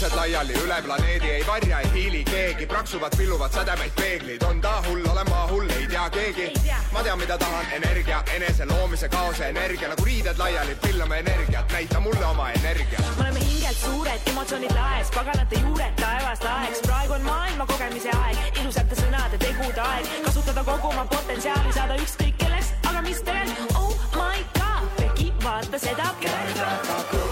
inimesed laiali üle planeedi ei varja, ei hiili keegi, praksuvad, pilluvad sädemeid peeglid, on ta hull, olen ma hull, ei tea keegi. ma tean, mida tahan, energia, enese loomise kaose energia, nagu riided laiali, pillame energiat, näita mulle oma energiat. me oleme hingelt suured, emotsioonid laes, paganate juured taevast aeg, praegu on maailma kogemise aeg, ilusate sõnade, tegude aeg, kasutada kogu oma potentsiaali, saada ükskõik kelleks, aga mis tegelikult, oh my god, Becky, vaata seda. kergata go, go,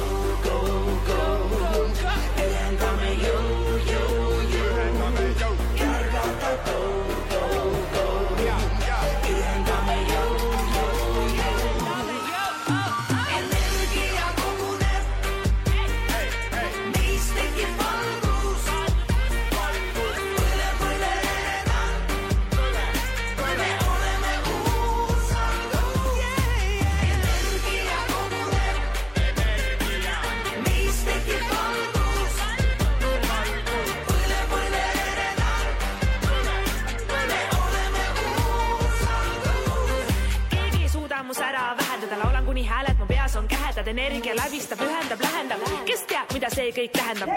kähedad, energia läbistab, ühendab, lähendab, kes teab, mida see kõik tähendab?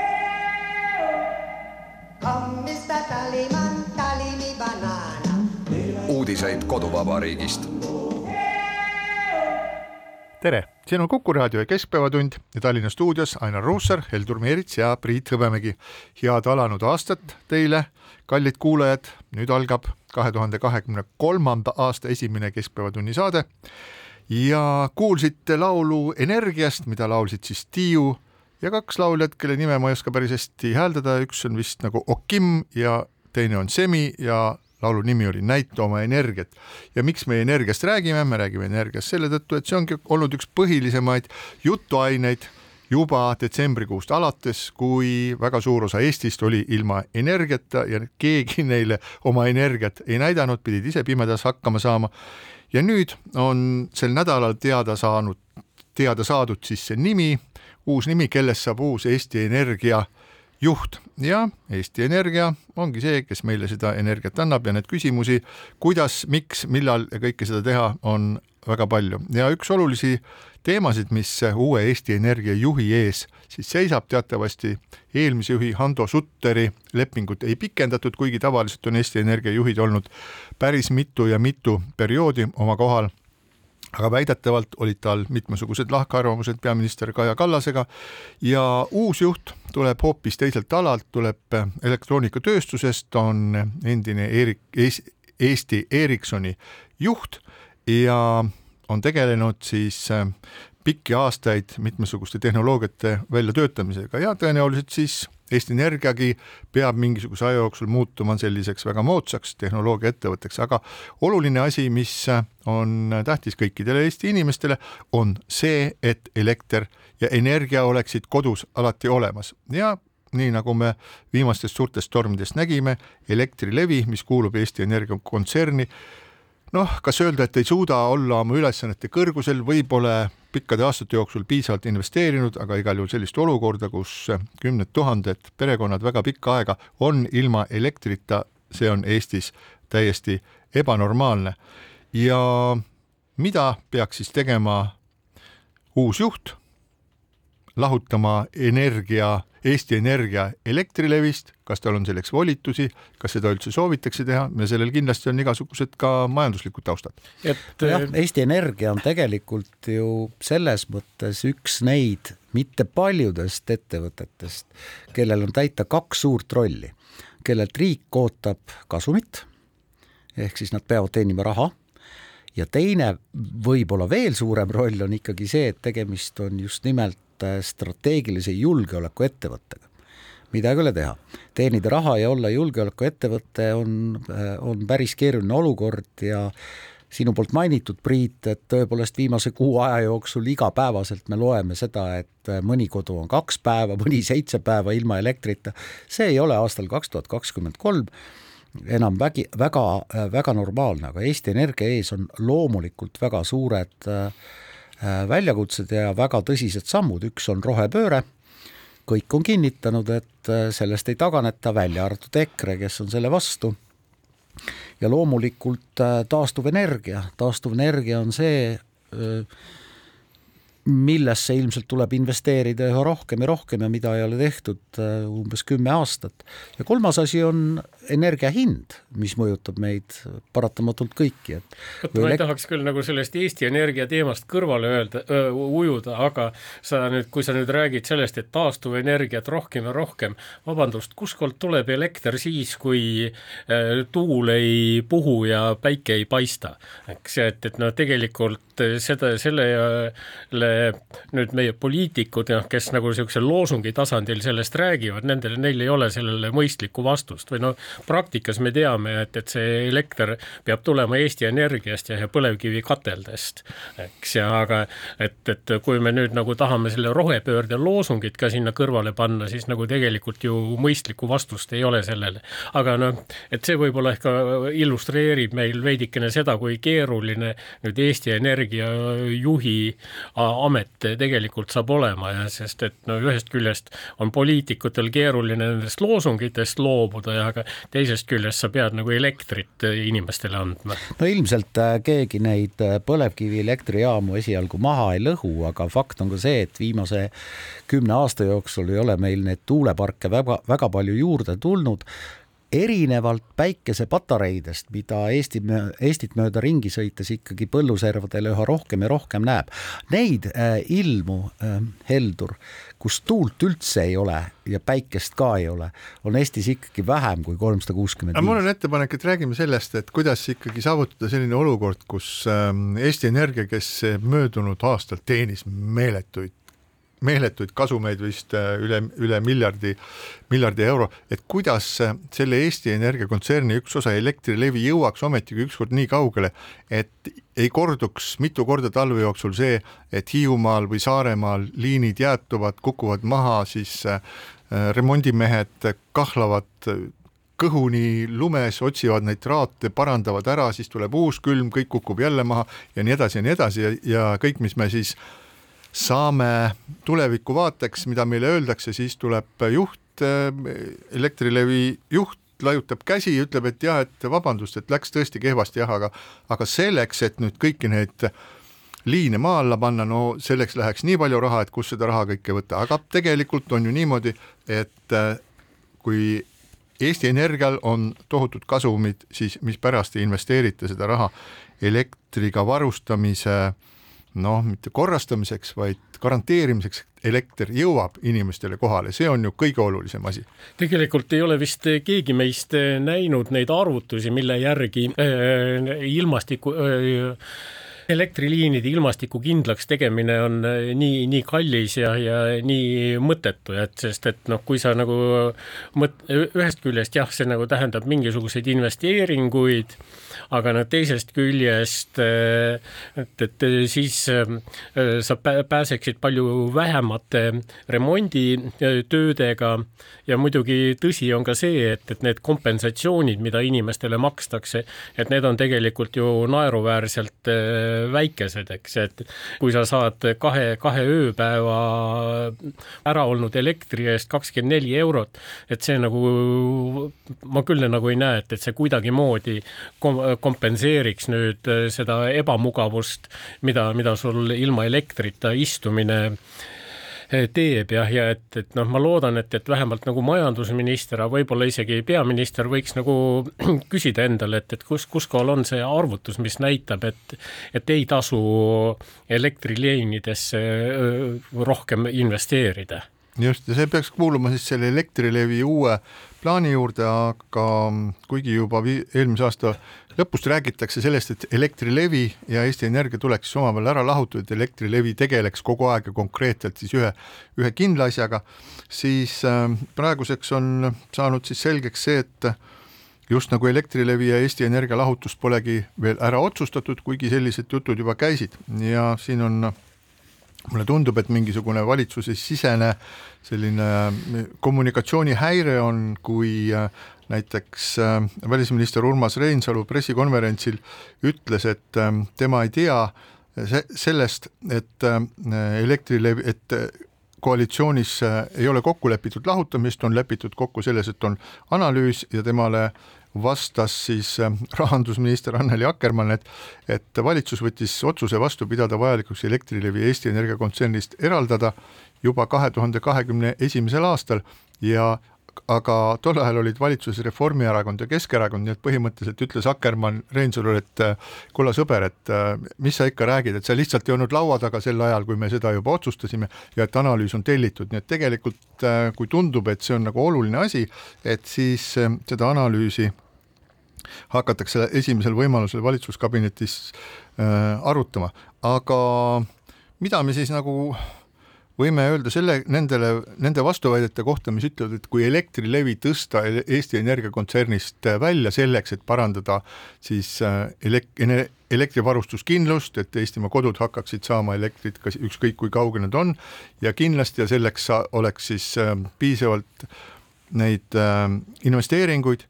Banana. uudiseid koduvabariigist. tere, siin on Kuku raadio Keskpäevatund ja Tallinna stuudios Ainar Ruussaar, Heldur Meerits ja Priit Hõbemägi. head alanud aastat teile, kallid kuulajad, nüüd algab kahe tuhande kahekümne kolmanda aasta esimene Keskpäevatunni saade ja kuulsite laulu Energiast, mida laulsid siis Tiiu ja kaks lauljat, kelle nime ma ei oska päris hästi hääldada, üks on vist nagu Okim ja teine on Semi ja laulu nimi oli Näita oma energiat. ja miks me energiast räägime, me räägime energiast selle tõttu, et see ongi olnud üks põhilisemaid jutuaineid juba detsembrikuust alates, kui väga suur osa Eestist oli ilma energiata ja keegi neile oma energiat ei näidanud, pidid ise pimedas hakkama saama. Ja nüüd on sel nädalal teada saanud, teada saadud siis see nimi, uus nimi, kellest saab uus Eesti Energia juht. Ja Eesti Energia ongi see, kes meile seda energiat annab ja need küsimusi, kuidas, miks, millal ja kõike seda teha, on väga palju. Ja üks olulisi teemasid, mis uue Eesti Energia juhi ees siis seisab teatavasti eelmise juhi Hando Sutteri lepingut ei pikendatud, kuigi tavaliselt on Eesti Energia juhid olnud päris mitu ja mitu perioodi oma kohal. Aga väidetavalt olid tal mitmesugused lahkarvamused peaminister Kaja Kallasega ja uus juht tuleb hoopis teiselt alalt, tuleb elektroonikatööstusest, on endine Erik, Eesti Ericssoni juht ja on tegelenud siis pikki aastaid mitmesuguste tehnoloogiate väljatöötamisega ja tõenäoliselt siis Eesti Energiagi peab mingisuguse aja jooksul muutuma selliseks väga moodsaks tehnoloogiaettevõtteks, aga oluline asi, mis on tähtis kõikidele Eesti inimestele, on see, et elekter ja energia oleksid kodus alati olemas. Ja nii nagu me viimastest suurtest tormidest nägime, Elektrilevi, mis kuulub Eesti Energia kontserni, noh, kas öelda, et ei suuda olla oma ülesannete kõrgusel, võib-olla pikkade aastate jooksul piisavalt investeerinud, aga igal juhul sellist olukorda, kus kümned tuhanded perekonnad väga pikka aega on ilma elektrita, see on Eestis täiesti ebanormaalne. ja mida peaks siis tegema uus juht? lahutama energia, Eesti Energia Elektrilevist, kas tal on selleks volitusi, kas seda üldse soovitakse teha? Ja sellel kindlasti on igasugused ka majanduslikud taustad. et jah, Eesti Energia on tegelikult ju selles mõttes üks neid mitte paljudest ettevõtetest, kellel on täita kaks suurt rolli, kellelt riik ootab kasumit, ehk siis nad peavad teenima raha ja teine, võib-olla veel suurem roll on ikkagi see, et tegemist on just nimelt strateegilise julgeolekuettevõttega. midagi ei ole teha, teenida raha ja olla julgeolekuettevõte on, on päris keeruline olukord ja sinu poolt mainitud, Priit, et tõepoolest viimase kuu aja jooksul igapäevaselt me loeme seda, et mõni kodu on kaks päeva, mõni seitse päeva ilma elektrita, see ei ole aastal kaks tuhat kakskümmend kolm enam vägi, väga, väga normaalne, aga Eesti Energia ees on loomulikult väga suured äh, väljakutsed ja väga tõsised sammud, üks on rohepööre, kõik on kinnitanud, et sellest ei taganeta, välja arvatud EKRE, kes on selle vastu. Ja loomulikult taastuvenergia, taastuvenergia on see millesse ilmselt tuleb investeerida üha rohkem ja rohkem ja mida ei ole tehtud äh, umbes kümme aastat. ja kolmas asi on energia hind, mis mõjutab meid paratamatult kõiki, et vot ma ei tahaks küll nagu sellest Eesti Energia teemast kõrvale öelda, ujuda, aga sa nüüd, kui sa nüüd räägid sellest, et taastuvenergiat rohkem ja rohkem, vabandust, kuskohalt tuleb elekter siis, kui tuul ei puhu ja päike ei paista, eks, et, et no tegelikult seda, sellele nüüd meie poliitikud, noh, kes nagu niisuguse loosungi tasandil sellest räägivad, nendel, neil ei ole sellele mõistlikku vastust või noh, praktikas me teame, et, et see elekter peab tulema Eesti Energiast ja, põlevkivikateldest, eks, ja aga et, et kui me nüüd nagu tahame selle rohepöörde loosungit ka sinna kõrvale panna, siis nagu tegelikult ju mõistlikku vastust ei ole sellele. aga noh, et see võib-olla ehk illustreerib meil veidikene seda, kui keeruline nüüd Eesti Energia juhi amet tegelikult saab olema ja sest et no ühest küljest on poliitikutel keeruline nendest loosungitest loobuda ja aga teisest küljest sa pead nagu elektrit inimestele andma. no ilmselt äh, keegi neid äh, põlevkivielektrijaamu esialgu maha ei lõhu, aga fakt on ka see, et viimase kümne aasta jooksul ei ole meil neid tuuleparke väga, väga palju juurde tulnud erinevalt päikesepatareidest, mida Eesti, Eestit mööda ringi sõites ikkagi põlluservadel üha rohkem ja rohkem näeb, neid äh, ilmu äh,, Heldur, kus tuult üldse ei ole ja päikest ka ei ole, on Eestis ikkagi vähem kui kolmsada kuuskümmend viis. mul on ettepanek, et räägime sellest, et kuidas ikkagi saavutada selline olukord, kus ähm, Eesti Energia, kes möödunud aastal teenis meeletuid meeletuid kasumeid vist äh, üle, üle miljardi, miljardi euro, et kuidas selle Eesti Energia kontserni üks osa Elektrilevi jõuaks ometigi ükskord nii kaugele, et ei korduks mitu korda talve jooksul see, et Hiiumaal või Saaremaal liinid jäätuvad, kukuvad maha, siis äh, remondimehed kahlavad kõhuni lumes, otsivad neid traate, parandavad ära, siis tuleb uus külm, kõik kukub jälle maha ja nii edasi ja nii edasi ja, ja kõik, mis me siis äh, saame tuleviku vaateks, mida meile öeldakse, siis tuleb juht, Elektrilevi juht laiutab käsi, ütleb, et jah, et vabandust, et läks tõesti kehvasti jah, aga aga selleks, et nüüd kõiki neid liine maa alla panna, no selleks läheks nii palju raha, et kust seda raha kõike võtta, aga tegelikult on ju niimoodi, et kui Eesti Energial on tohutud kasumid, siis mispärast ei investeerita seda raha elektriga varustamise äh, noh, mitte korrastamiseks, vaid garanteerimiseks, elekter jõuab inimestele kohale, see on ju kõige olulisem asi. tegelikult ei ole vist keegi meist näinud neid arvutusi, mille järgi äh, ilmastiku äh, elektriliinide ilmastiku kindlaks tegemine on äh, nii, nii kallis ja, ja nii mõttetu, et sest et noh, kui sa nagu mõt-, ühest küljest jah, see nagu tähendab mingisuguseid investeeringuid, aga no teisest küljest, äh, et, et siis äh, sa pääseksid palju vähemate remonditöödega ja muidugi tõsi on ka see, et, et need kompensatsioonid, mida inimestele makstakse, et need on tegelikult ju naeruväärselt väikesed, eks, et kui sa saad kahe, kahe ööpäeva ära olnud elektri eest kakskümmend neli eurot, et see nagu, ma küll nagu ei näe, et, et see kuidagimoodi kom-, kompenseeriks nüüd seda ebamugavust, mida, mida sul ilma elektrita istumine teeb jah, ja et, et noh, ma loodan, et, et vähemalt nagu majandusminister, aga võib-olla isegi peaminister võiks nagu küsida endale, et, et kus, kus kohal on see arvutus, mis näitab, et et ei tasu elektriliinidesse rohkem investeerida. Just, ja see peaks kuuluma siis selle Elektrilevi uue plaani juurde, aga kuigi juba eelmise aasta lõpust räägitakse sellest, et Elektrilevi ja Eesti Energia tuleks siis omavahel ära lahutada, et Elektrilevi tegeleks kogu aeg ja konkreetselt siis ühe, ühe kindla asjaga, siis äh, praeguseks on saanud siis selgeks see, et just nagu Elektrilevi ja Eesti Energia lahutus polegi veel ära otsustatud, kuigi sellised jutud juba käisid. Ja siin on mulle tundub, et mingisugune valitsuse sisene selline kommunikatsioonihäire on, kui äh, näiteks äh, välisminister Urmas Reinsalu pressikonverentsil ütles, et ähm, tema ei tea, see, sellest, et äh, Elektrilevi, et koalitsioonis ei ole kokku lepitud lahutamist, on lepitud kokku selles, et on analüüs ja temale vastas siis rahandusminister Anneli Akkermann, et et valitsus võttis otsuse vastu pidada vajalikuks Elektrilevi Eesti Energia kontsernist eraldada juba kahe tuhande kahekümne esimesel aastal ja aga tol ajal olid valitsuses Reformierakond ja Keskerakond, nii et põhimõtteliselt ütles Akkermann Reinsalule, et kulla sõber, et mis sa ikka räägid, et sa lihtsalt ei olnud laua taga sel ajal, kui me seda juba otsustasime ja et analüüs on tellitud, nii et tegelikult kui tundub, et see on nagu oluline asi, et siis seda analüüsi hakatakse esimesel võimalusel valitsuskabinetis arutama, aga mida me siis nagu võime öelda selle, nendele, nende vastuväidete kohta, mis ütlevad, et kui Elektrilevi tõsta Eesti Energia kontsernist välja selleks, et parandada siis äh, elek-, elektrivarustuskindlust, et Eestimaa kodud hakkaksid saama elektrit ka ükskõik kui kaugel nad on ja kindlasti ja selleks oleks siis äh, piisavalt neid äh, investeeringuid,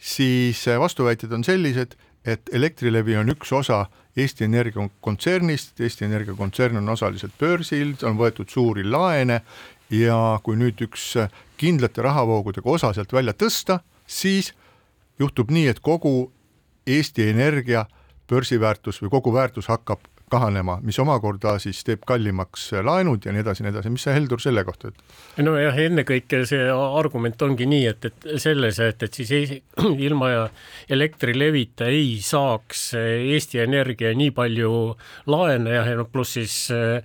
siis vastuväited on sellised, et Elektrilevi on üks osa Eesti Energia kontsernist, Eesti Energia kontsern on osaliselt börsil, on võetud suuri laene ja kui nüüd üks kindlate rahavoogudega osa sealt välja tõsta, siis juhtub nii, et kogu Eesti Energia börsiväärtus või kogu väärtus hakkab kahanema, mis omakorda siis teeb kallimaks laenud ja nii edasi, nii edasi, mis sa, Heldur, selle kohta ütled? nojah, ennekõike see argument ongi nii, et, et selles, et, et siis ei, ilma Elektrilevita ei saaks Eesti Energia nii palju laene ja noh, pluss siis äh,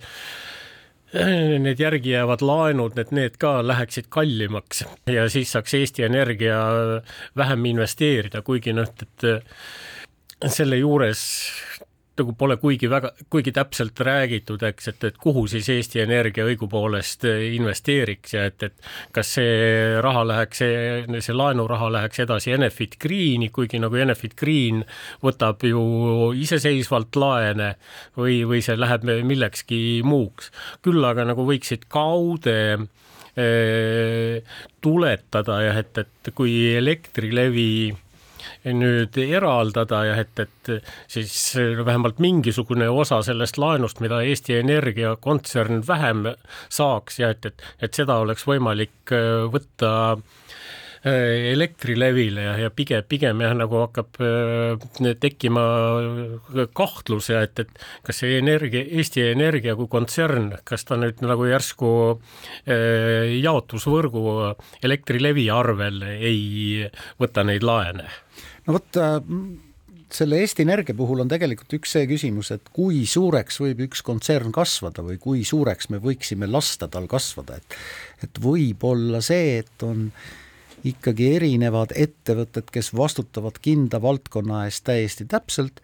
need järgi jäävad laenud, et need ka läheksid kallimaks ja siis saaks Eesti Energia vähem investeerida, kuigi noh, et selle juures nagu pole kuigi väga, kuigi täpselt räägitud, eks, et, et kuhu siis Eesti Energia õigupoolest investeeriks ja et, et kas see raha läheks, see, see laenuraha läheks edasi Enefit Greeni, kuigi nagu Enefit Green võtab ju iseseisvalt laene või, või see läheb millekski muuks. küll aga nagu võiksid kaude eh, tuletada jah, et, et kui Elektrilevi nüüd eraldada ja et, et siis vähemalt mingisugune osa sellest laenust, mida Eesti Energia kontsern vähem saaks ja et, et, et seda oleks võimalik äh, võtta äh, Elektrilevile ja, ja pigem, pigem jah, nagu hakkab äh, tekkima kahtlus ja et, et kas see energia, Eesti Energia kui kontsern, kas ta nüüd nagu järsku jaotusvõrgu Elektrilevi arvel ei võta neid laene no vot äh, selle Eesti Energia puhul on tegelikult üks see küsimus, et kui suureks võib üks kontsern kasvada või kui suureks me võiksime lasta tal kasvada, et et võib olla see, et on ikkagi erinevad ettevõtted, kes vastutavad kindla valdkonna eest täiesti täpselt,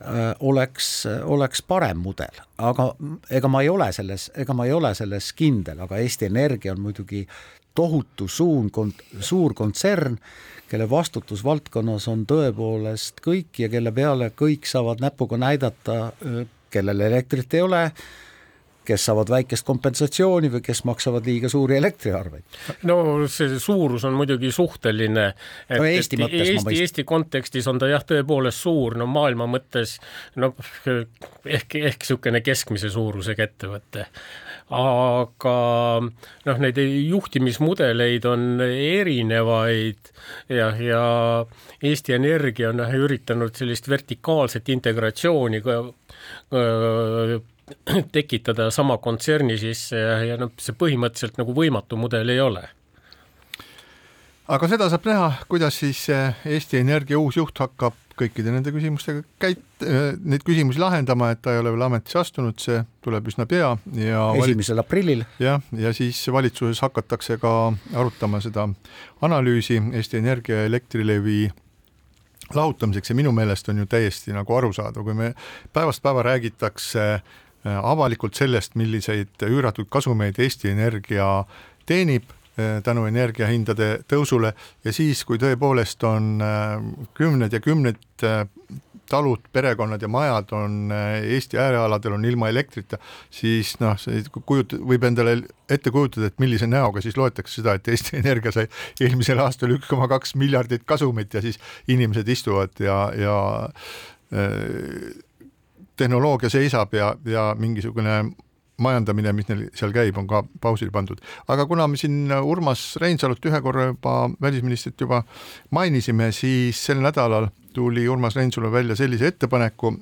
äh, oleks, oleks parem mudel, aga ega ma ei ole selles, ega ma ei ole selles kindel, aga Eesti Energia on muidugi tohutu suun, suur kontsern kelle vastutusvaldkonnas on tõepoolest kõik ja kelle peale kõik saavad näpuga näidata, kellel elektrit ei ole, kes saavad väikest kompensatsiooni või kes maksavad liiga suuri elektriarveid. no see suurus on muidugi suhteline. no Eesti mõttes Eesti, ma mõistan. Eesti kontekstis on ta jah, tõepoolest suur, no maailma mõttes no ehk, ehk niisugune keskmise suurusega ettevõte aga noh, neid juhtimismudeleid on erinevaid ja, ja Eesti Energia on üritanud sellist vertikaalset integratsiooni ka tekitada sama kontserni sisse ja, ja noh, see põhimõtteliselt nagu võimatu mudel ei ole aga seda saab näha, kuidas siis Eesti Energia uus juht hakkab kõikide nende küsimustega käit-, neid küsimusi lahendama, et ta ei ole veel ametisse astunud, see tuleb üsna pea ja esimesel aprillil. jah, ja siis valitsuses hakatakse ka arutama seda analüüsi Eesti Energia ja Elektrilevi lahutamiseks ja minu meelest on ju täiesti nagu arusaadav, kui me päevast päeva räägitakse äh, avalikult sellest, milliseid üüratuid kasumeid Eesti Energia teenib, Eh, tänu energiahindade tõusule. Ja siis, kui tõepoolest on eh, kümned ja kümned talud, perekonnad ja majad on Eesti äärealadel on ilma elektrita, siis noh, kujut-, võib endale ette kujutada, et millise näoga siis loetakse seda, et Eesti Energia sai eelmisel aastal üks koma kaks miljardit kasumit ja siis inimesed istuvad ja, ja tehnoloogia seisab ja, ja mingisugune majandamine, mis neil seal käib, on ka pausile pandud. aga kuna me siin Urmas Reinsalut ühe korra juba, välisministrit juba mainisime, siis sel nädalal tuli Urmas Reinsalu välja sellise ettepaneku,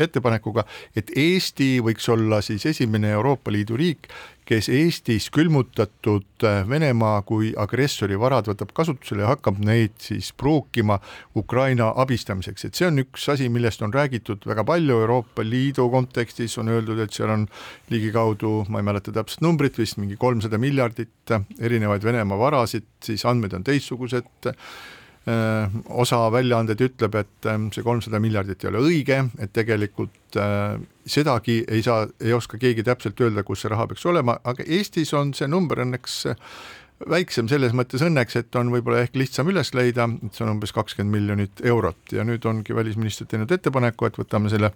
ettepanekuga, et Eesti võiks olla siis esimene Euroopa Liidu riik, kes Eestis külmutatud Venemaa kui agressori varad võtab kasutusele ja hakkab neid siis pruukima Ukraina abistamiseks, et see on üks asi, millest on räägitud väga palju Euroopa Liidu kontekstis, on öeldud, et seal on ligikaudu, ma ei mäleta täpset numbrit, vist mingi kolmsada miljardit erinevaid Venemaa varasid, siis andmed on teistsugused osa väljaandeid ütleb, et ähm, see kolmsada miljardit ei ole õige, et tegelikult äh, sedagi ei saa, ei oska keegi täpselt öelda, kus see raha peaks olema, aga Eestis on see number õnneks väiksem selles mõttes õnneks, et on võib-olla ehk lihtsam üles leida, et see on umbes kakskümmend miljonit eurot. Ja nüüd ongi välisminister teinud ettepaneku, et võtame selle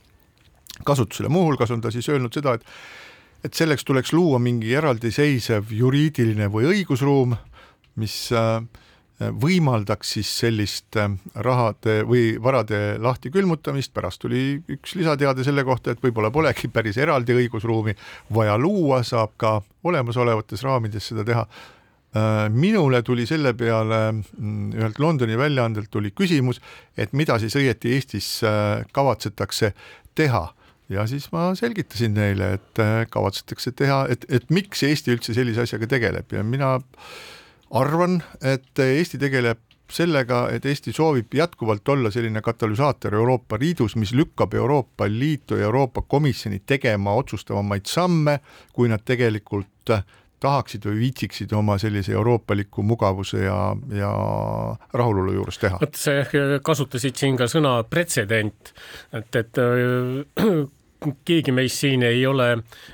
kasutusele, muuhulgas on ta siis öelnud seda, et et selleks tuleks luua mingi eraldiseisev juriidiline või õigusruum, mis äh, võimaldaks siis sellist äh, rahade või varade lahti külmutamist, pärast tuli üks lisateade selle kohta, et võib-olla polegi päris eraldi õigusruumi. Vaja luua, saab ka olemasolevates raamides seda teha. Äh, minule tuli selle peale mm, ühelt Londoni väljaandelt tuli küsimus, et mida siis õieti Eestis äh, kavatsetakse teha. Ja siis ma selgitasin neile, et kavatsetakse teha, et, et miks Eesti üldse sellise asjaga tegeleb. Ja mina äh, arvan, et Eesti tegeleb sellega, et Eesti soovib jätkuvalt olla selline katalüsaator Euroopa Liidus, mis lükkab Euroopa Liitu ja Euroopa Komisjoni tegema otsustavamaid samme, kui nad tegelikult tahaksid või viitsiksid oma sellise euroopaliku mugavuse ja, ja rahulolu juures teha. vot sa kasutasid siin ka sõna pretsedent, et, et keegi meist siin ei ole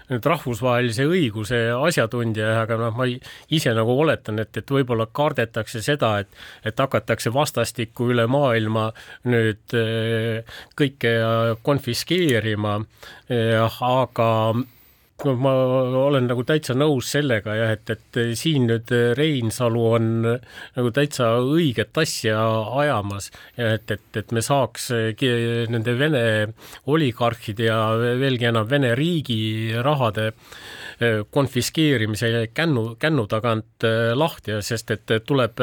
nüüd rahvusvahelise õiguse asjatundja, aga noh, ma ise nagu oletan, et, et võib-olla kardetakse seda, et, et hakatakse vastastikku üle maailma nüüd eh, kõike konfiskeerima, eh, aga ma olen nagu täitsa nõus sellega jah, et, et siin nüüd Reinsalu on nagu täitsa õiget asja ajamas ja et, et, et me saaks nende Vene oligarhide ja veelgi enam Vene riigi rahade konfiskeerimise kännu, kännu tagant lahti, sest et tuleb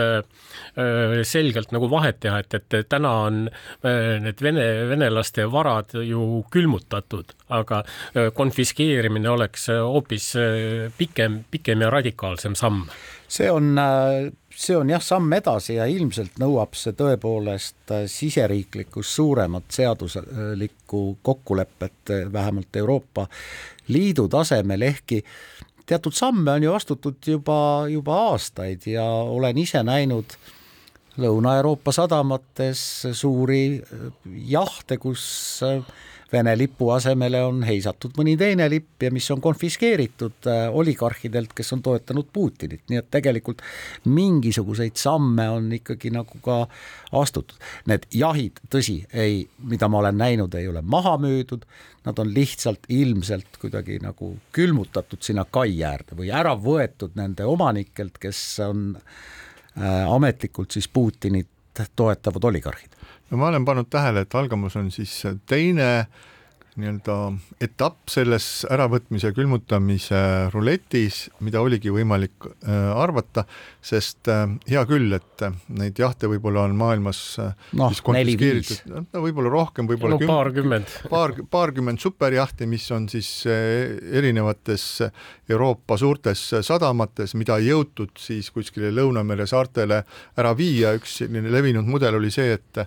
selgelt nagu vahet teha, et, et täna on need vene, venelaste varad ju külmutatud, aga konfiskeerimine oleks hoopis pikem, pikem ja radikaalsem samm. see on see on jah, samm edasi ja ilmselt nõuab see tõepoolest siseriiklikust suuremat seaduslikku kokkulepet, vähemalt Euroopa Liidu tasemel, ehkki teatud samme on ju astutud juba, juba aastaid ja olen ise näinud Lõuna-Euroopa sadamates suuri jahte, kus Vene lipu asemele on heisatud mõni teine lipp ja mis on konfiskeeritud äh, oligarhidelt, kes on toetanud Putinit, nii et tegelikult mingisuguseid samme on ikkagi nagu ka astutud. Need jahid, tõsi, ei, mida ma olen näinud, ei ole maha müüdud, nad on lihtsalt ilmselt kuidagi nagu külmutatud sinna kai äärde või ära võetud nende omanikelt, kes on äh, ametlikult siis Putinit toetavad oligarhid no ma olen pannud tähele, et algamas on siis teine nii-öelda etapp selles äravõtmise külmutamise ruletis, mida oligi võimalik äh, arvata, sest äh, hea küll, et neid jahte võib-olla on maailmas äh, no, neli-viis, no võib-olla rohkem, võib-olla no, paarkümmend, paar, paarkümmend superjahti, mis on siis erinevates Euroopa suurtes sadamates, mida ei jõutud siis kuskile Lõunamere saartele ära viia, üks selline levinud mudel oli see, et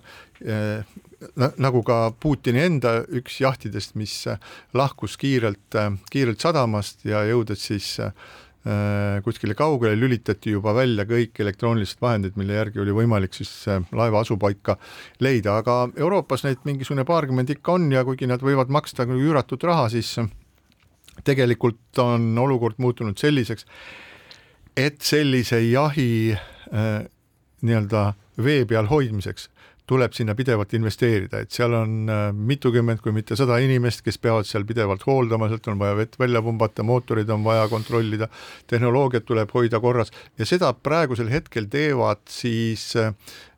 nagu ka Putini enda üks jahtidest, mis lahkus kiirelt, kiirelt sadamast ja jõudes siis äh, kuskile kaugele, lülitati juba välja kõik elektroonilised vahendid, mille järgi oli võimalik siis äh, laeva asupaika leida, aga Euroopas neid mingisugune paarkümmend ikka on ja kuigi nad võivad maksta üüratud raha, siis tegelikult on olukord muutunud selliseks, et sellise jahi äh, nii-öelda vee peal hoidmiseks tuleb sinna pidevalt investeerida, et seal on äh, mitukümmend, kui mitte sada inimest, kes peavad seal pidevalt hooldama, sealt on vaja vett välja pumbata, mootorid on vaja kontrollida, tehnoloogiat tuleb hoida korras ja seda praegusel hetkel teevad siis äh,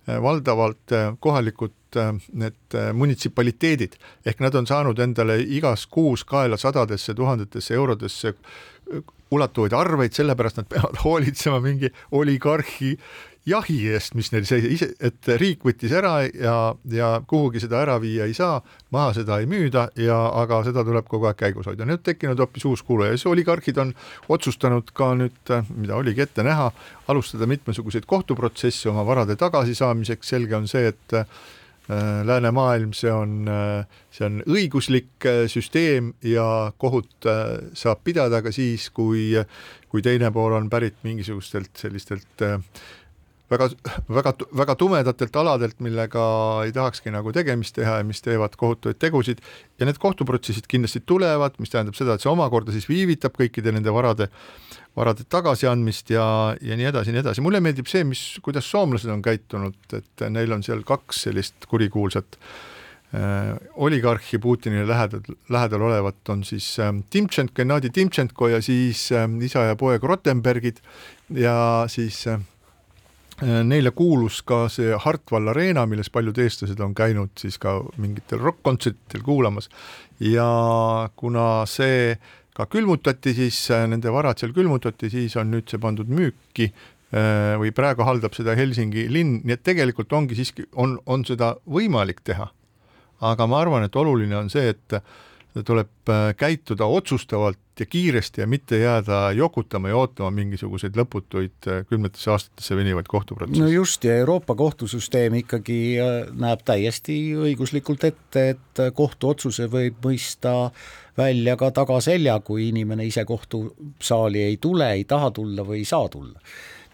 valdavalt kohalikud need munitsipaliteedid. Ehk nad on saanud endale igas kuus kaela sadadesse tuhandetesse eurodesse ulatuvaid arveid, sellepärast nad peavad hoolitsema mingi oligarhi jahi eest, mis neil see ise, et riik võttis ära ja, ja kuhugi seda ära viia ei saa, maha seda ei müüda ja, aga seda tuleb kogu aeg käigus hoida. nüüd tekkinud hoopis uus kulu ja siis oligarhid on otsustanud ka nüüd, mida oligi ette näha, alustada mitmesuguseid kohtuprotsesse oma varade tagasisaamiseks, selge on see, et äh, läänemaailm, see on, äh, see on õiguslik äh, süsteem ja kohut saab pidada ka siis, kui, kui teine pool on pärit mingisugustelt sellistelt äh, väga, väga, väga tumedatelt aladelt, millega ei tahakski nagu tegemist teha ja mis teevad kohutavaid tegusid ja need kohtuprotsessid kindlasti tulevad, mis tähendab seda, et see omakorda siis viivitab kõikide nende varade, varade tagasiandmist ja, ja nii edasi ja nii edasi. mulle meeldib see, mis, kuidas soomlased on käitunud, et neil on seal kaks sellist kurikuulsat äh, oligarhi Putinile lähedal, lähedal olevat on siis äh, Timtšenko, Gennadi Timtšenko ja siis äh, isa ja poeg Rottenbergid ja siis Äh, neile kuulus ka see Hartwall Arena, milles paljud eestlased on käinud siis ka mingitel rokk-kontsertidel kuulamas ja kuna see ka külmutati, siis äh, nende varad seal külmutati, siis on nüüd see pandud müüki äh, või praegu haldab seda Helsingi linn, nii et tegelikult ongi siiski, on, on seda võimalik teha. aga ma arvan, et oluline on see, et tuleb äh, käituda otsustavalt ja kiiresti ja mitte jääda jokutama ja ootama mingisuguseid lõputuid äh, kümnetesse aastatesse venivaid kohtuprotsesse. no just, ja Euroopa kohtusüsteem ikkagi äh, näeb täiesti õiguslikult ette, et kohtuotsuse võib mõista välja ka tagaselja, kui inimene ise kohtusaali ei tule, ei taha tulla või ei saa tulla.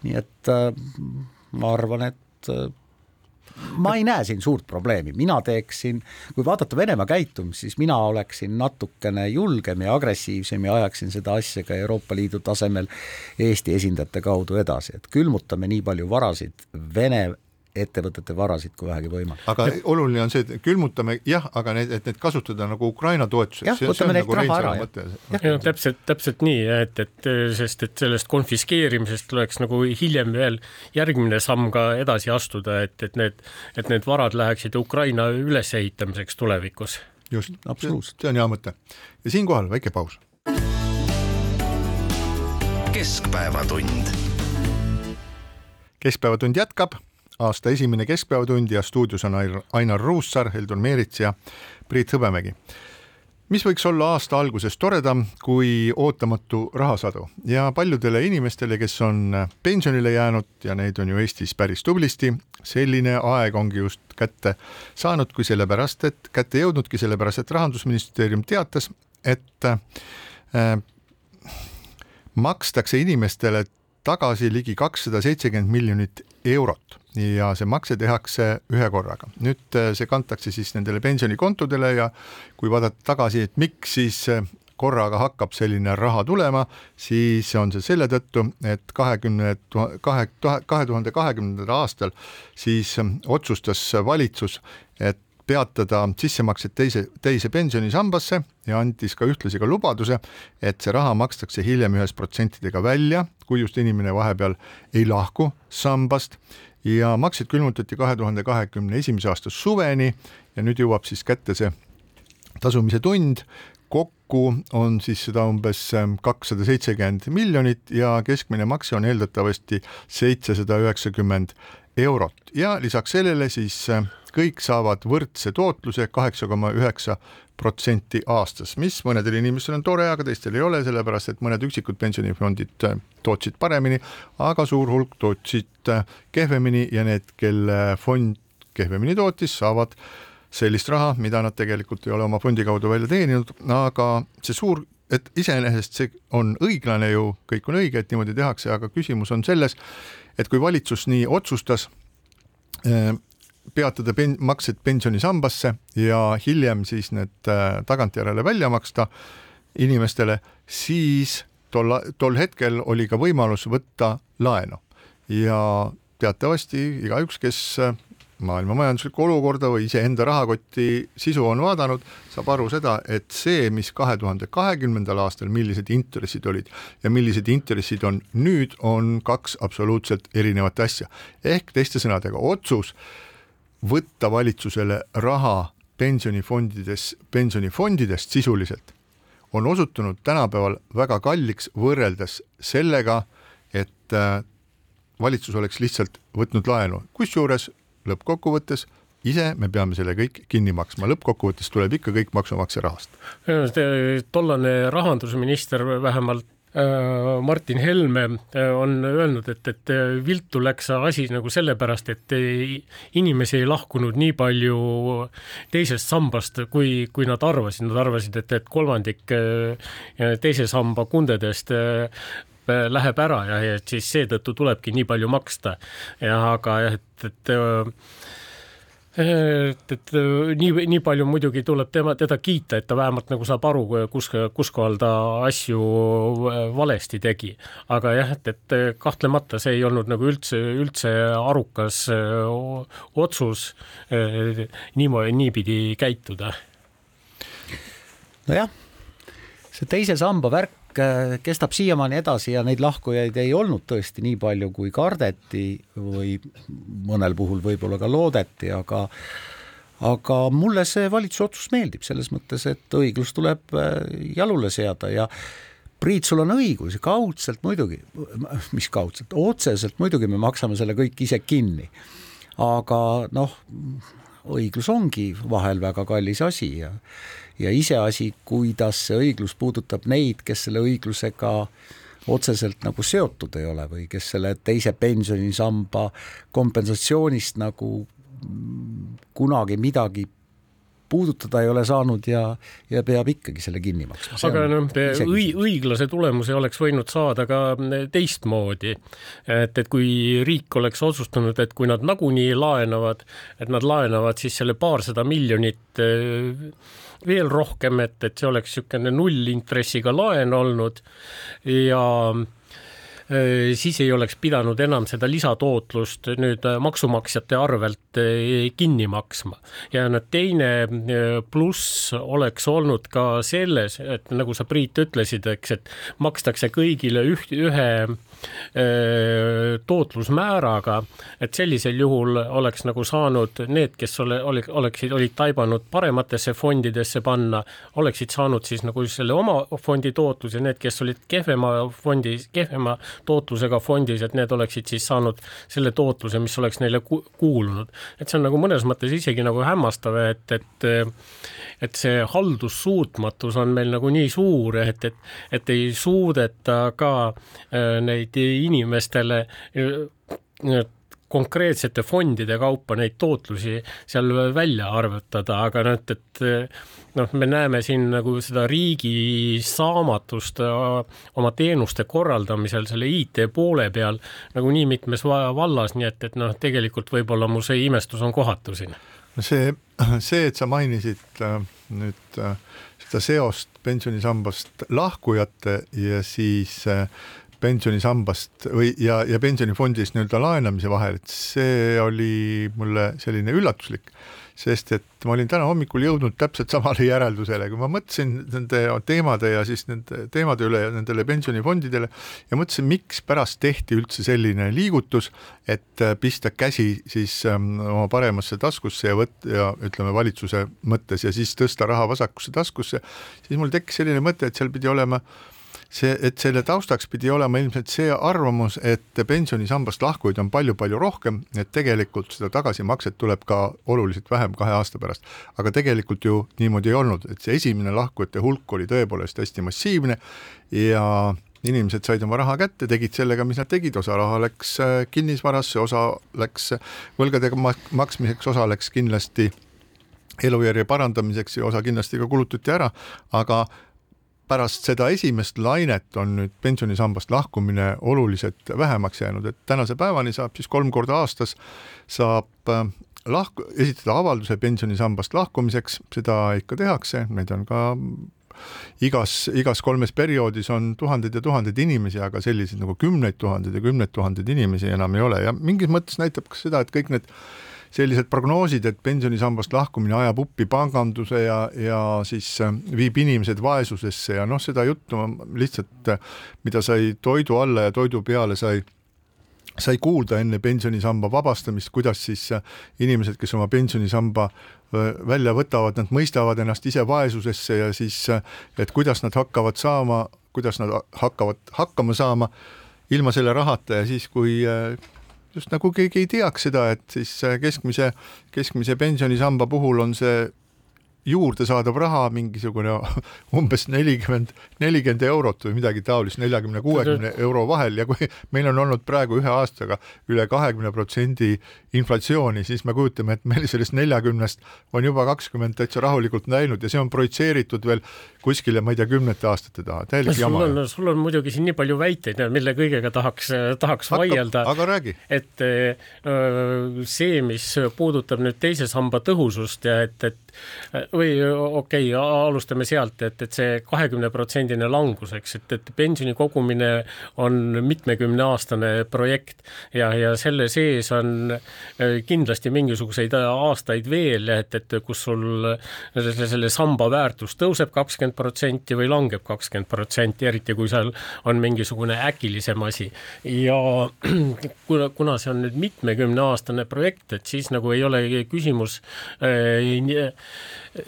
nii et ma arvan, et ma ei näe siin suurt probleemi, mina teeksin, kui vaadata Venemaa käitumist, siis mina oleksin natukene julgem ja agressiivsem ja ajaksin seda asja ka Euroopa Liidu tasemel Eesti esindajate kaudu edasi, et külmutame nii palju varasid Vene ettevõtete varasid, kui vähegi võimalik. aga oluline on see, et külmutame jah, aga need, et need kasutada nagu Ukraina toetuseks. jah, võtame neilt nagu raha ära, jah. ja täpselt, täpselt nii, et, et sest et sellest konfiskeerimisest tuleks nagu hiljem veel järgmine samm ka edasi astuda, et, et need, et need varad läheksid Ukraina ülesehitamiseks tulevikus. just, absoluutselt, see on hea mõte. ja siinkohal väike paus. keskpäevatund keskpäevatund jätkab aasta esimene Keskpäevatund ja stuudios on Ainar Ruussaar, Heldur Meerits ja Priit Hõbemägi. mis võiks olla aasta alguses toredam kui ootamatu rahasadu ja paljudele inimestele, kes on pensionile jäänud ja neid on ju Eestis päris tublisti, selline aeg ongi just kätte saanud, kui sellepärast, et kätte jõudnudki sellepärast, et rahandusministeerium teatas, et äh, makstakse inimestele tagasi ligi kakssada seitsekümmend miljonit eurot ja see makse tehakse ühe korraga. nüüd äh, see kantakse siis nendele pensionikontodele ja kui vaadata tagasi, et miks siis äh, korraga hakkab selline raha tulema, siis on see selle tõttu, et kahekümne, kahe, kahe tuhande kahekümnendal aastal siis äh, otsustas valitsus, et peatada sissemaksed teise, teise pensionisambasse ja andis ka ühtlasi ka lubaduse, et see raha makstakse hiljem ühes protsentidega välja, kui just inimene vahepeal ei lahku sambast ja maksed külmutati kahe tuhande kahekümne esimese aasta suveni ja nüüd jõuab siis kätte see tasumise tund, kokku on siis seda umbes kakssada seitsekümmend miljonit ja keskmine makse on eeldatavasti seitsesada üheksakümmend eurot. Ja lisaks sellele siis kõik saavad võrdse tootluse kaheksa koma üheksa protsenti aastas, mis mõnedel inimestel on tore, aga teistel ei ole, sellepärast et mõned üksikud pensionifondid äh, tootsid paremini, aga suur hulk tootsid äh, kehvemini ja need, kelle fond kehvemini tootis, saavad sellist raha, mida nad tegelikult ei ole oma fondi kaudu välja teeninud, aga see suur et iseenesest see on õiglane ju, kõik on õige, et niimoodi tehakse, aga küsimus on selles, et kui valitsus nii otsustas, äh, peatada pen-, maksed pensionisambasse ja hiljem siis need äh, tagantjärele välja maksta inimestele, siis tol, tol hetkel oli ka võimalus võtta laenu. Ja teatavasti igaüks, kes äh, maailma majanduslikku olukorda või iseenda rahakoti sisu on vaadanud, saab aru seda, et see, mis kahe tuhande kahekümnendal aastal, millised intressid olid ja millised intressid on nüüd, on kaks absoluutselt erinevat asja. ehk teiste sõnadega, otsus võtta valitsusele raha pensionifondides, pensionifondidest sisuliselt on osutunud tänapäeval väga kalliks võrreldes sellega, et äh, valitsus oleks lihtsalt võtnud laenu, kusjuures lõppkokkuvõttes ise me peame selle kõik kinni maksma, lõppkokkuvõttes tuleb ikka kõik maksumaksja rahast. tollane rahandusminister vähemalt äh, Martin Helme äh, on öelnud, et, et viltu läks see asi nagu sellepärast, et inimesi ei lahkunud nii palju teisest sambast, kui, kui nad arvasid, nad arvasid, et, et kolmandik teise samba kundedest läheb ära ja, ja siis seetõttu tulebki nii palju maksta. ja aga jah, et, et et, et nii, nii palju muidugi tuleb tema, teda kiita, et ta vähemalt nagu saab aru, kus, kus kohal ta asju valesti tegi. aga jah, et, et kahtlemata see ei olnud nagu üldse, üldse arukas otsus niimoodi, niipidi käituda. nojah, see teise samba värk värk kestab siiamaani edasi ja neid lahkujaid ei olnud tõesti nii palju, kui kardeti või mõnel puhul võib-olla ka loodeti, aga aga mulle see valitsuse otsus meeldib selles mõttes, et õiglus tuleb äh, jalule seada ja Priit, sul on õigus, kaudselt muidugi, mis kaudselt, otseselt muidugi me maksame selle kõik ise kinni. aga noh, õiglus ongi vahel väga kallis asi ja ja iseasi, kuidas see õiglus puudutab neid, kes selle õiglusega otseselt nagu seotud ei ole või kes selle teise pensionisamba kompensatsioonist nagu kunagi midagi puudutada ei ole saanud ja, ja peab ikkagi selle kinni maksma. aga noh, õi-, õiglase tulemuse oleks võinud saada ka teistmoodi. et, et kui riik oleks otsustanud, et kui nad nagunii laenavad, et nad laenavad siis selle paarsada miljonit veel rohkem, et, et see oleks niisugune nullintressiga laen olnud. Ja äh, siis ei oleks pidanud enam seda lisatootlust nüüd äh, maksumaksjate arvelt äh, kinni maksma. ja no teine pluss oleks olnud ka selles, et nagu sa, Priit, ütlesid, eks, et makstakse kõigile üht, ühe tootlusmääraga, et sellisel juhul oleks nagu saanud need, kes ole, ole, oleksid, olid taibanud parematesse fondidesse panna, oleksid saanud siis nagu selle oma fondi tootluse, need, kes olid kehvema fondi, kehvema tootlusega fondis, et need oleksid siis saanud selle tootluse, mis oleks neile ku kuulunud. et see on nagu mõnes mõttes isegi nagu hämmastav, et, et et see haldussuutmatus on meil nagu nii suur, et, et, et ei suudeta ka neid neid inimestele konkreetsete fondide kaupa neid tootlusi seal välja arvutada, aga noh, et, et noh, me näeme siin nagu seda riigi saamatust oma teenuste korraldamisel selle IT poole peal nagu nii mitmes vallas, nii et, et noh, tegelikult võib-olla mu see imestus on kohatu siin. see, see, et sa mainisid äh, nüüd äh, seda seost pensionisambast lahkujate ja siis äh, pensionisambast või, ja, ja pensionifondist nii-öelda laenamise vahel, et see oli mulle selline üllatuslik, sest et ma olin täna hommikul jõudnud täpselt samale järeldusele, kui ma mõtlesin nende teemade ja siis nende teemade üle ja nendele pensionifondidele ja mõtlesin, mikspärast tehti üldse selline liigutus, et pista käsi siis ähm, oma paremasse taskusse ja võt- ja ütleme valitsuse mõttes ja siis tõsta raha vasakusse taskusse, siis mul tekkis selline mõte, et seal pidi olema äh, see, et selle taustaks pidi olema ilmselt see arvamus, et pensionisambast lahkujaid on palju-palju rohkem, et tegelikult seda tagasimakset tuleb ka oluliselt vähem kahe aasta pärast. aga tegelikult ju niimoodi ei olnud, et see esimene lahkujate hulk oli tõepoolest hästi massiivne ja inimesed said oma raha kätte, tegid sellega, mis nad tegid, osa raha läks äh, kinnisvarasse, osa läks võlgade maksmiseks, osa läks kindlasti elujärje parandamiseks ja osa kindlasti ka kulutati ära, aga pärast seda esimest lainet on nüüd pensionisambast lahkumine oluliselt vähemaks jäänud, et tänase päevani saab siis kolm korda aastas saab äh, lahku, esitada avalduse pensionisambast lahkumiseks, seda ikka tehakse, neid on ka igas, igas kolmes perioodis on tuhandeid ja tuhandeid inimesi, aga selliseid nagu kümneid tuhandeid ja kümneid tuhandeid inimesi enam ei ole. Ja mingis mõttes näitab ka seda, et kõik need sellised prognoosid, et pensionisambast lahkumine ajab uppi panganduse ja, ja siis äh, viib inimesed vaesusesse ja noh, seda juttu lihtsalt, mida sai toidu alla ja toidu peale sai sai kuulda enne pensionisamba vabastamist, kuidas siis inimesed, kes oma pensionisamba välja võtavad, nad mõistavad ennast ise vaesusesse ja siis, et kuidas nad hakkavad saama, kuidas nad hakkavad hakkama saama ilma selle rahata ja siis, kui just nagu keegi ei teaks seda, et siis keskmise, keskmise pensionisamba puhul on see juurde saadav raha mingisugune umbes nelikümmend, nelikümmend eurot või midagi taolist, neljakümne, kuuekümne euro vahel ja kui meil on olnud praegu ühe aastaga üle kahekümne protsendi inflatsiooni, siis me kujutame, et meil sellest neljakümnest on juba kakskümmend täitsa rahulikult läinud ja see on projitseeritud veel kuskile, ma ei tea, kümnete aastate taha, täielik jama. sul on, sul on muidugi siin nii palju väiteid, mille kõigega tahaks, tahaks Hakkab, vaielda. aga räägi. et see, mis puudutab nüüd teise samba tõhusust ja et, et või okei okay,, alustame sealt, et, et see kahekümneprotsendine langus, eks, et, et pensioni kogumine on mitmekümneaastane projekt ja, ja selle sees on kindlasti mingisuguseid aastaid veel, et, et kus sul selle, selle samba väärtus tõuseb kakskümmend protsenti või langeb kakskümmend protsenti, eriti kui seal on mingisugune äkilisem asi. ja kuna, kuna see on nüüd mitmekümneaastane projekt, et siis nagu ei ole küsimus äh,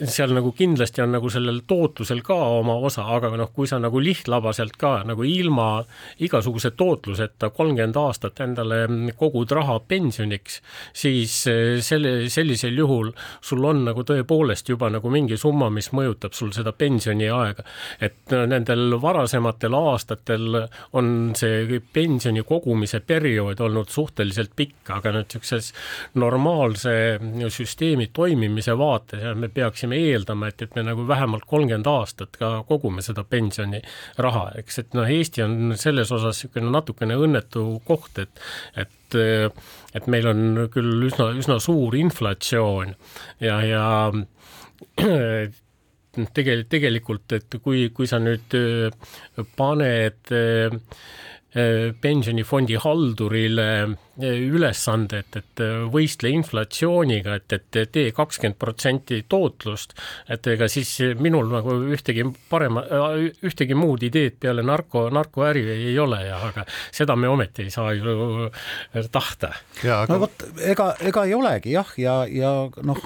seal nagu kindlasti on nagu sellel tootlusel ka oma osa, aga noh, kui sa nagu lihtlabaselt ka nagu ilma igasuguse tootluseta kolmkümmend aastat endale kogud raha pensioniks, siis eh, selle, sellisel juhul sul on nagu tõepoolest juba nagu mingi summa, mis mõjutab sul seda pensioniaega. et nendel varasematel aastatel on see pensioni kogumise periood olnud suhteliselt pikk, aga nüüd niisuguses normaalse süsteemi toimimise vaates me peaksime eeldama, et, et me nagu vähemalt kolmkümmend aastat ka kogume seda pensioniraha, eks, et noh, Eesti on selles osas niisugune natukene õnnetu koht, et, et et meil on küll üsna, üsna suur inflatsioon ja, ja tegelikult, tegelikult, et kui, kui sa nüüd paned pensionifondi haldurile ülesande, et, et võistle inflatsiooniga, et, et tee kakskümmend protsenti tootlust, et ega siis minul nagu ühtegi parema, ühtegi muud ideed peale narko, narkoäri ei ole ja aga seda me ometi ei saa ju tahta. Aga... no vot, ega, ega ei olegi jah, ja, ja noh,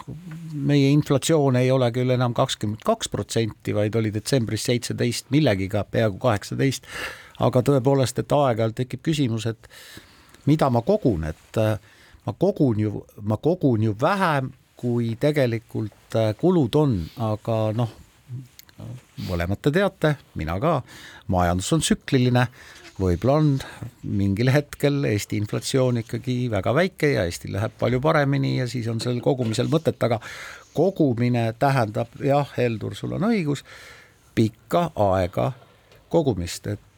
meie inflatsioon ei ole küll enam kakskümmend kaks protsenti, vaid oli detsembris seitseteist millegiga, peaaegu kaheksateist, aga tõepoolest, et aeg-ajalt tekib küsimus, et mida ma kogun, et äh, ma kogun ju, ma kogun ju vähem, kui tegelikult äh, kulud on, aga noh, mõlemat te teate, mina ka, majandus on tsükliline, võib-olla on mingil hetkel Eesti inflatsioon ikkagi väga väike ja Eestil läheb palju paremini ja siis on sellel kogumisel mõtet, aga kogumine tähendab jah, Heldur, sul on õigus, pikka aega kogumist, et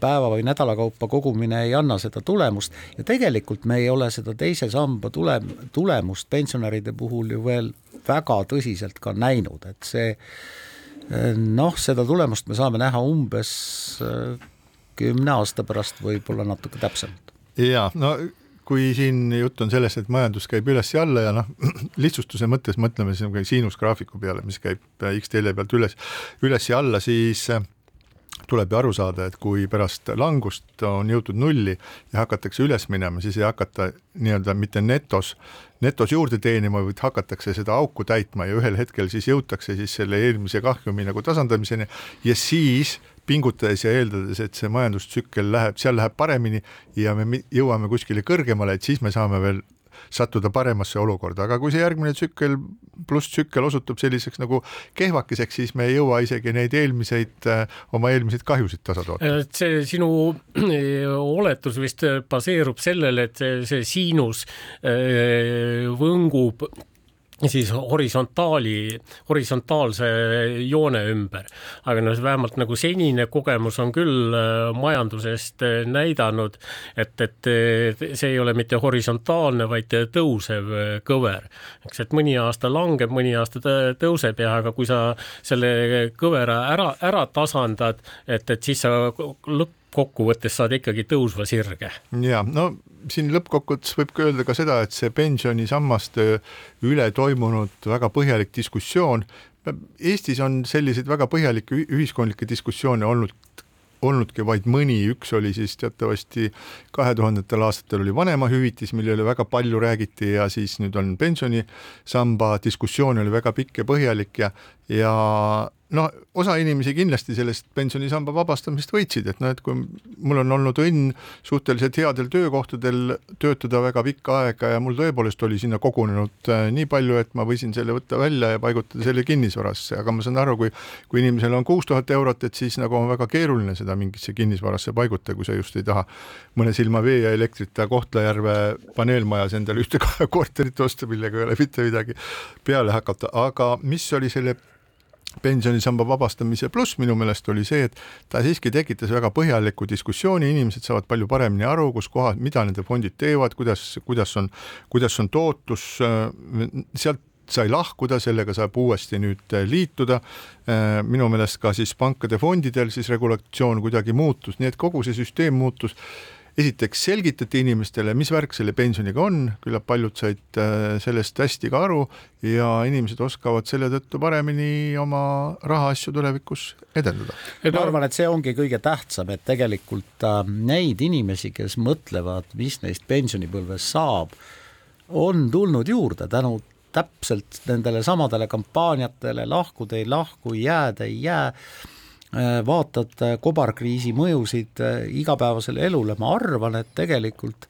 päeva või nädala kaupa kogumine ei anna seda tulemust ja tegelikult me ei ole seda teise samba tule, tulemust pensionäride puhul ju veel väga tõsiselt ka näinud, et see äh, noh, seda tulemust me saame näha umbes äh, kümne aasta pärast, võib-olla natuke täpsemalt. ja no kui siin jutt on sellest, et majandus käib üles ja alla ja noh, lihtsustuse mõttes mõtleme siin siinusgraafiku peale, mis käib X-telje pealt üles, üles ja alla, siis tuleb ju aru saada, et kui pärast langust on jõutud nulli ja hakatakse üles minema, siis ei hakata nii-öelda mitte netos, netos juurde teenima, vaid hakatakse seda auku täitma ja ühel hetkel siis jõutakse siis selle eelmise kahjumi nagu tasandamiseni ja siis pingutades ja eeldades, et see majandustsükkel läheb, seal läheb paremini ja me jõuame kuskile kõrgemale, et siis me saame veel sattuda paremasse olukorda, aga kui see järgmine tsükkel pluss tsükkel osutub selliseks nagu kehvakeseks, siis me ei jõua isegi neid eelmiseid, äh, oma eelmiseid kahjusid tasa toota. see sinu äh, oletus vist baseerub sellele, et see, see siinus äh, võngub siis horisontaali, horisontaalse joone ümber. aga noh, vähemalt nagu senine kogemus on küll äh, majandusest äh, näidanud, et, et see ei ole mitte horisontaalne, vaid tõusev äh, kõver. eks, et mõni aasta langeb, mõni aasta tõuseb ja aga kui sa selle kõvera ära, ära tasandad, et, et siis sa lõpp lõppkokkuvõttes saad ikkagi tõusva sirge. ja no siin lõppkokkuvõttes võib ka öelda ka seda, et see pensionisammaste üle toimunud väga põhjalik diskussioon, Eestis on selliseid väga põhjalikke ühiskondlikke diskussioone olnud olnudki vaid mõni, üks oli siis teatavasti kahe tuhandetel aastatel oli vanemahüvitis, mille üle väga palju räägiti ja siis nüüd on pensionisamba diskussioon oli väga pikk ja põhjalik ja, ja no osa inimesi kindlasti sellest pensionisamba vabastamisest võitsid, et noh, et kui mul on olnud õnn suhteliselt headel töökohtadel töötada väga pikka aega ja mul tõepoolest oli sinna kogunenud äh, nii palju, et ma võisin selle võtta välja ja paigutada selle kinnisvarasse, aga ma saan aru, kui kui inimesel on kuus tuhat eurot, et siis nagu on väga keeruline seda mingisse kinnisvarasse paigutada, kui sa just ei taha mõne silma vee ja elektrita Kohtla-Järve paneelmajas endale ühte korterit osta, millega ei ole mitte midagi peale hakata, aga mis oli selle pensionisamba vabastamise pluss minu meelest oli see, et ta siiski tekitas väga põhjaliku diskussiooni, inimesed saavad palju paremini aru, kus kohas, mida nende fondid teevad, kuidas, kuidas on, kuidas on tootlus, sealt sai lahkuda, sellega saab uuesti nüüd liituda. minu meelest ka siis pankade fondidel siis regulatsioon kuidagi muutus, nii et kogu see süsteem muutus esiteks selgitati inimestele, mis värk selle pensioniga on, küllap paljud said äh, sellest hästi ka aru ja inimesed oskavad selle tõttu paremini oma rahaasju tulevikus edendada. ma arvan, et see ongi kõige tähtsam, et tegelikult äh, neid inimesi, kes mõtlevad, mis neist pensionipõlves saab, on tulnud juurde tänu täpselt nendele samadele kampaaniatele, lahkuda ei lahku, jääda ei jää Äh, vaatad äh, kobarkriisi mõjusid äh, igapäevasele elule, ma arvan, et tegelikult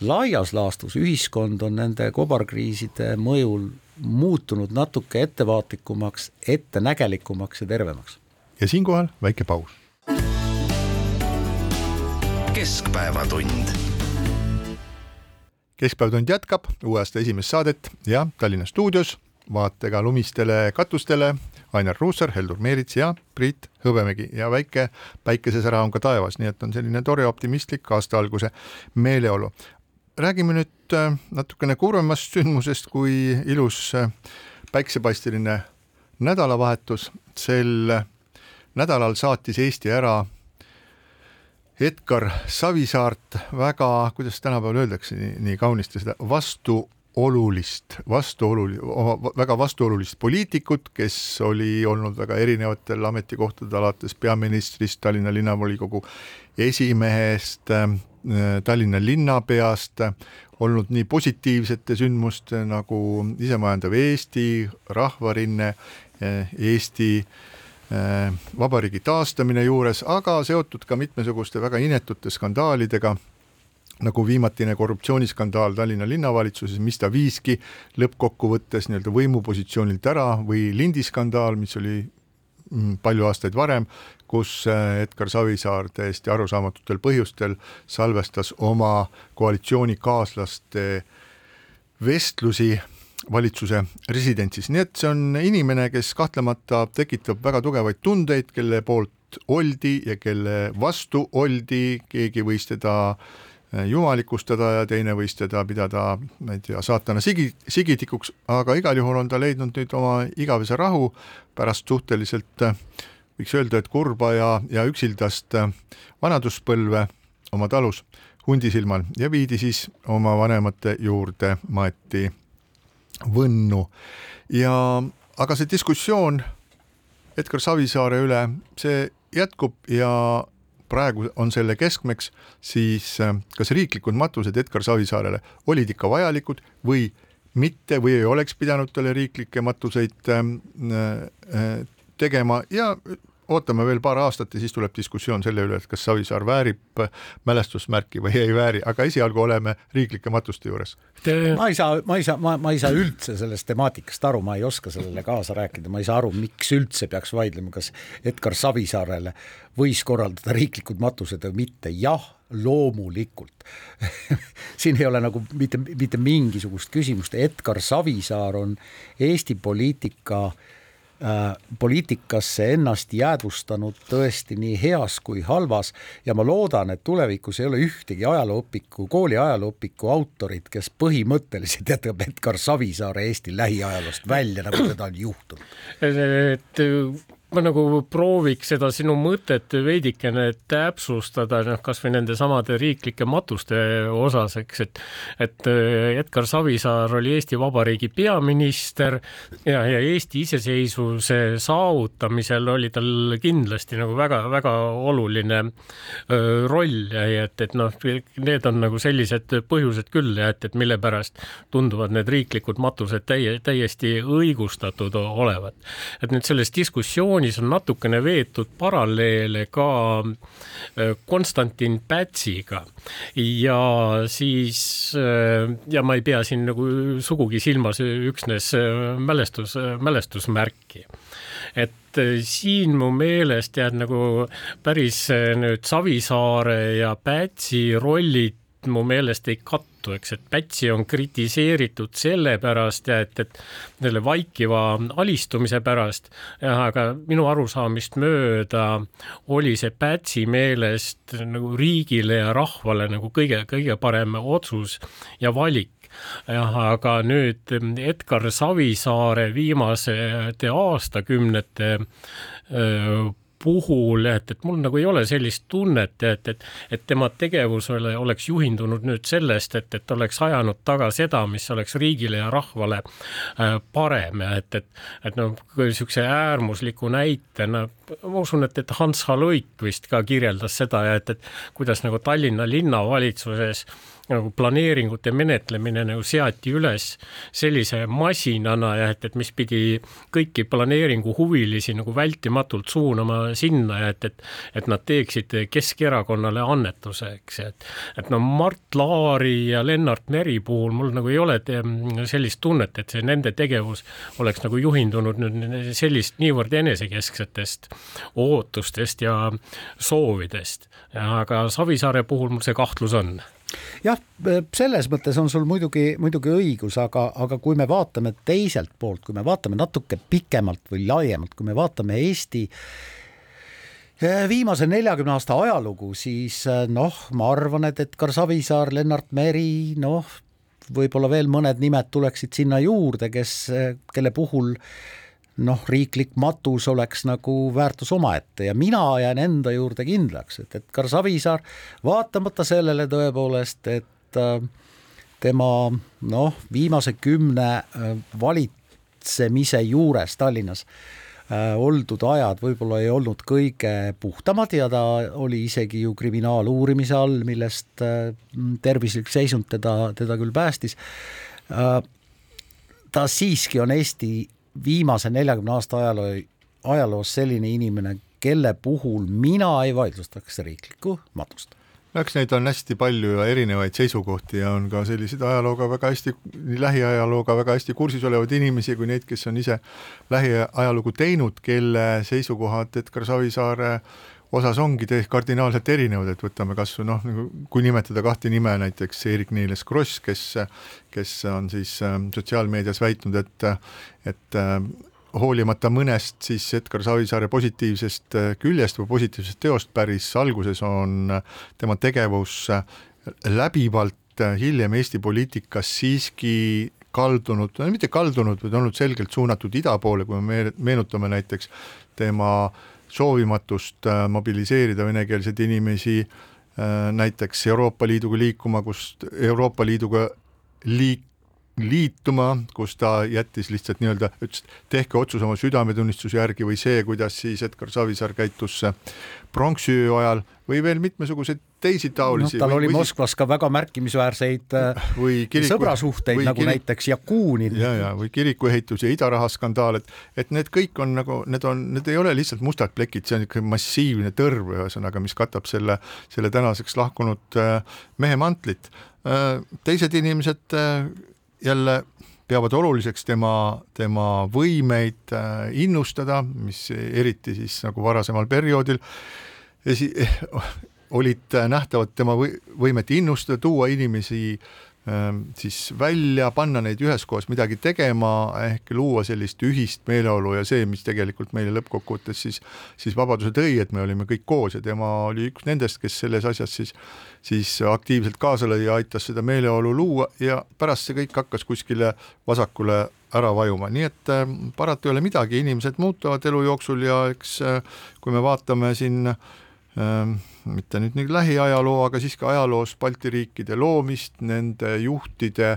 laias laastus ühiskond on nende kobarkriiside mõjul muutunud natuke ettevaatlikumaks, ettenägelikumaks ja tervemaks. ja siinkohal väike paus. keskpäevatund. keskpäevatund jätkab uue aasta esimest saadet ja Tallinna stuudios vaatega lumistele katustele Ainar Ruussaar, Heldur Meerits ja Priit Hõbemägi ja väike päikesesära on ka taevas, nii et on selline tore optimistlik aasta alguse meeleolu. räägime nüüd äh, natukene kurvemast sündmusest kui ilus äh, päiksepaisteline nädalavahetus. sel nädalal saatis Eesti ära Edgar Savisaart väga, kuidas tänapäeval öeldakse nii, nii kaunisti seda, vastu olulist, vastuoluli-, väga vastuolulist poliitikut, kes oli olnud väga erinevatel ametikohtadel, alates peaministrist, Tallinna linnavolikogu esimehest, äh, Tallinna linnapeast, olnud nii positiivsete sündmuste nagu isemajandav Eesti, Rahvarinne, äh, Eesti äh, vabariigi taastamine juures, aga seotud ka mitmesuguste väga inetute skandaalidega nagu viimatine korruptsiooniskandaal Tallinna linnavalitsuses, mis ta viiski lõppkokkuvõttes nii-öelda võimupositsioonilt ära või lindiskandaal, mis oli mm, palju aastaid varem, kus äh, Edgar Savisaar täiesti arusaamatutel põhjustel salvestas oma koalitsioonikaaslaste vestlusi valitsuse residentsis, nii et see on inimene, kes kahtlemata tekitab väga tugevaid tundeid, kelle poolt oldi ja kelle vastu oldi, keegi võis teda äh, jumalikustada ja teine võis teda pidada, ma ei tea, saatana sigi, sigitikuks, aga igal juhul on ta leidnud nüüd oma igavese rahu pärast suhteliselt äh, võiks öelda, et kurba ja, ja üksildast äh, vanaduspõlve oma talus Hundisilmal ja viidi siis oma vanemate juurde, maeti Võnnu. Ja aga see diskussioon Edgar Savisaare üle, see jätkub ja praegu on selle keskmeks siis äh, kas riiklikud matused Edgar Savisaarele olid ikka vajalikud või mitte või ei oleks pidanud talle riiklikke matuseid ähm, äh, äh, tegema ja ootame veel paar aastat ja siis tuleb diskussioon selle üle, et kas Savisaar väärib mälestusmärki või ei vääri, aga esialgu oleme riiklike matuste juures. ma ei saa, ma ei saa, ma, ma ei saa üldse sellest temaatikast aru, ma ei oska sellele kaasa rääkida, ma ei saa aru, miks üldse peaks vaidlema, kas Edgar Savisaarele võis korraldada riiklikud matused või mitte, jah loomulikult. Siin ei ole nagu mitte, mitte mingisugust küsimust, Edgar Savisaar on Eesti poliitika äh, Äh, poliitikasse ennast jäädvustanud tõesti nii heas kui halvas ja ma loodan, et tulevikus ei ole ühtegi ajalooõpiku, kooli ajalooõpiku autorit, kes põhimõtteliselt jätab Edgar Savisaare Eesti lähiajaloost välja, nagu seda on juhtunud. et ma nagu prooviks seda sinu mõtet veidikene täpsustada, noh, kasvõi nende samade riiklike matuste osas, eks, et et äh, Edgar Savisaar oli Eesti Vabariigi peaminister ja, ja Eesti iseseisvuse saavutamisel oli tal kindlasti nagu väga-väga oluline äh, roll ja et, et noh, need on nagu sellised põhjused küll ja et, et mille pärast tunduvad need riiklikud matused täie, täiesti õigustatud olevat. et nüüd selles diskussioonis versioonis on natukene veetud paralleele ka äh, Konstantin Pätsiga. Ja siis äh, ja ma ei pea siin nagu sugugi silmas üksnes äh, mälestus, mälestusmärki. Et siin mu meelest jääb nagu päris nüüd Savisaare ja Pätsi rollid mu meelest ei kattu, eks, et Pätsi on kritiseeritud sellepärast et, et selle vaikiva alistumise pärast, aga minu arusaamist mööda oli see Pätsi meelest nagu riigile ja rahvale nagu kõige, kõige parem otsus ja valik. Jah, aga nüüd Edgar Savisaare viimaste aastakümnete öö, puhul, et, et mul nagu ei ole sellist tunnet, et, et, et tema tegevus ole, oleks juhindunud nüüd sellest, et, et oleks ajanud taga seda, mis oleks riigile ja rahvale äh, parem ja et, et, et noh, niisuguse äärmusliku näitena ma usun, et, et Hans H. Luik vist ka kirjeldas seda ja et, et kuidas nagu Tallinna linnavalitsuses äh, nagu planeeringute menetlemine nagu seati üles sellise masinana ja et, et mis pidi kõiki planeeringuhuvilisi nagu vältimatult suunama sinna ja et, et, et nad teeksid Keskerakonnale annetuse, eks, et, et no Mart Laari ja Lennart Meri puhul mul nagu ei ole sellist tunnet, et see nende tegevus oleks nagu juhindunud nüüd sellist niivõrd enesekesksetest ootustest ja soovidest. aga Savisaare puhul mul see kahtlus on jah, selles mõttes on sul muidugi, muidugi õigus, aga, aga kui me vaatame teiselt poolt, kui me vaatame natuke pikemalt või laiemalt, kui me vaatame Eesti eh, viimase neljakümne aasta ajalugu, siis eh, noh, ma arvan, et Edgar Savisaar, Lennart Meri, noh, võib-olla veel mõned nimed tuleksid sinna juurde, kes, eh, kelle puhul äh, noh, riiklik matus oleks nagu väärtus omaette ja mina jään enda juurde kindlaks, et Edgar Savisaar, vaatamata sellele tõepoolest, et äh, tema noh, viimase kümne äh, valitsemise juures Tallinnas äh, oldud ajad võib-olla ei olnud kõige puhtamad ja ta oli isegi ju kriminaaluurimise all, millest tervislik seisund teda, teda küll päästis. ta siiski on Eesti viimase neljakümne aasta ajaloo, ajaloos selline inimene, kelle puhul mina ei vaidlustaks riiklikku matust. Eks neid on hästi palju ja erinevaid seisukohti ja on ka selliseid ajalooga väga hästi, nii lähiajalooga väga hästi kursis olevaid inimesi kui neid, kes on ise lähiajalugu teinud, kelle seisukohad Edgar Savisaare osas ongi täiesti kardinaalselt erinevad, et võtame kas või noh, nagu kui nimetada kahte nime, näiteks Eerik-Niiles Kross, kes, kes on siis äh, sotsiaalmeedias väitnud, et, et äh, hoolimata mõnest siis Edgar Savisaare positiivsest äh, küljest või positiivsest teost päris alguses on tema tegevus läbivalt hiljem Eesti poliitikas siiski kaldunud, mitte kaldunud, vaid olnud selgelt suunatud ida poole, kui me meenutame näiteks tema äh, soovimatust äh, mobiliseerida venekeelseid inimesi äh, näiteks Euroopa Liiduga liikuma, kus Euroopa Liiduga liik-, liituma, kus ta jättis lihtsalt nii-öelda, ütles, tehke otsus oma südametunnistuse järgi või see, kuidas siis Edgar Savisaar käitus pronksiöö ajal või veel mitmesuguseid teisi taolisi no,. tal või, oli või Moskvas ka väga märkimisväärseid äh, või kiriku, sõbrasuhteid, nagu kirik, näiteks Jakunin. ja, ja või kirikuehitus ja idaraha skandaal, et, et need kõik on nagu, need on, need ei ole lihtsalt mustad plekid, see on niisugune massiivne tõrv, ühesõnaga, mis katab selle, selle tänaseks lahkunud äh, mehe mantlit. Äh, teised inimesed jälle peavad oluliseks tema, tema võimeid innustada, mis eriti siis nagu varasemal perioodil. Esi-, olid nähtavad tema või, võimet innustada, tuua inimesi ähm, siis välja, panna neid üheskoos midagi tegema, ehk luua sellist ühist meeleolu ja see, mis tegelikult meile lõppkokkuvõttes siis, siis vabaduse tõi, et me olime kõik koos ja tema oli üks nendest, kes selles asjas siis, siis aktiivselt kaasa lõi ja aitas seda meeleolu luua ja pärast see kõik hakkas kuskile vasakule ära vajuma, nii et äh, parata ei ole midagi, inimesed muutuvad elu jooksul ja eks äh, kui me vaatame siin äh, mitte nüüd nii lähiajaloo, aga siiski ajaloos Balti riikide loomist, nende juhtide